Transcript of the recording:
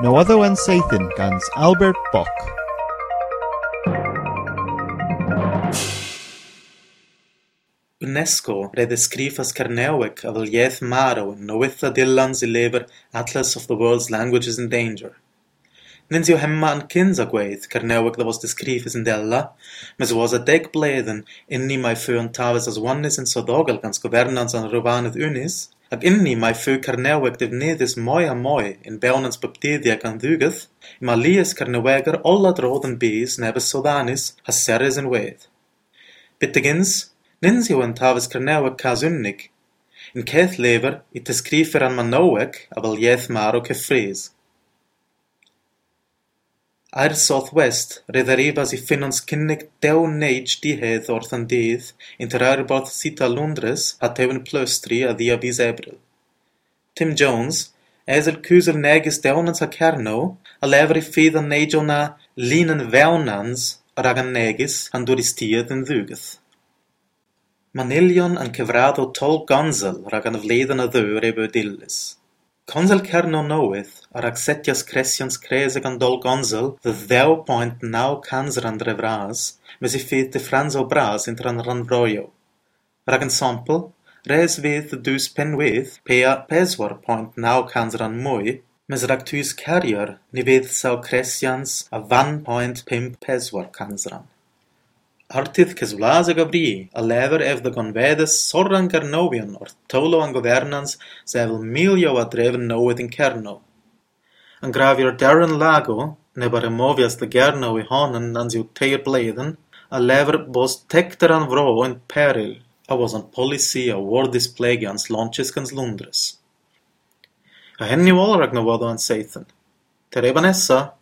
No Other One Sathan gans Albert Bock. UNESCO redescrifas Kernewek a Yeth Maro in Noitha Dillans lever Atlas of the World's Languages in Danger. Nins jo hemma an kinsa gweith Kernewek da was descrifas in della, mas was a deg bleden inni mai fu an tavis as onnis in sodogal gans governans an rubaneth unis, Ag inni my fú carneuag defnyddys mei a mei yn bewnans in dyddia gan kan i ma lias carnewegar all drodd roden bys nebys soddanis ha seres yn wedd. Bittigins, nins yw yn tafys in cas lever it is an manowag Manowek, fel Maro Kefriz. Ar south-west, Redarivas i ffynons cynnig dew-neij dihedd o'r Llandydd, inter airborth sita Londres hatewin pleustriy a ddiabys Ebrill. Tim Jones, eisel cúsel negus dewnans a Cernow, a lever i ffydd an neidio na línan fewnans rag an negus an dwristiad yn ddwgath. Manilion yn cyfradd o tol gonzel rag an fleddan a ddwyr e bydillus. Consul Caernarfonwydd yr acsetias creisions cres ag an dul gonsal dy point naw cansrandir e vras mes y fydd difrans o bras inter an rannfroioù. Rhag an sampl, res fydd dy dys penwydd pea pedwar point naw cansran mwy mes rhag tys Carrier ni fydd sawl cresians a van point pump pedwar cansran. Artith Kesvlase Gabri, a lever ef de gonvedes sorran Kernovian or tolo an governans sevel milio a dreven in Kerno. Darren Lago, nebar removias de Gerno i honen an ziu teir a lever bos tekter an vro in peril, a was an policy a war display ans launches gans Lundres. A henni walrag no vado an ebanessa,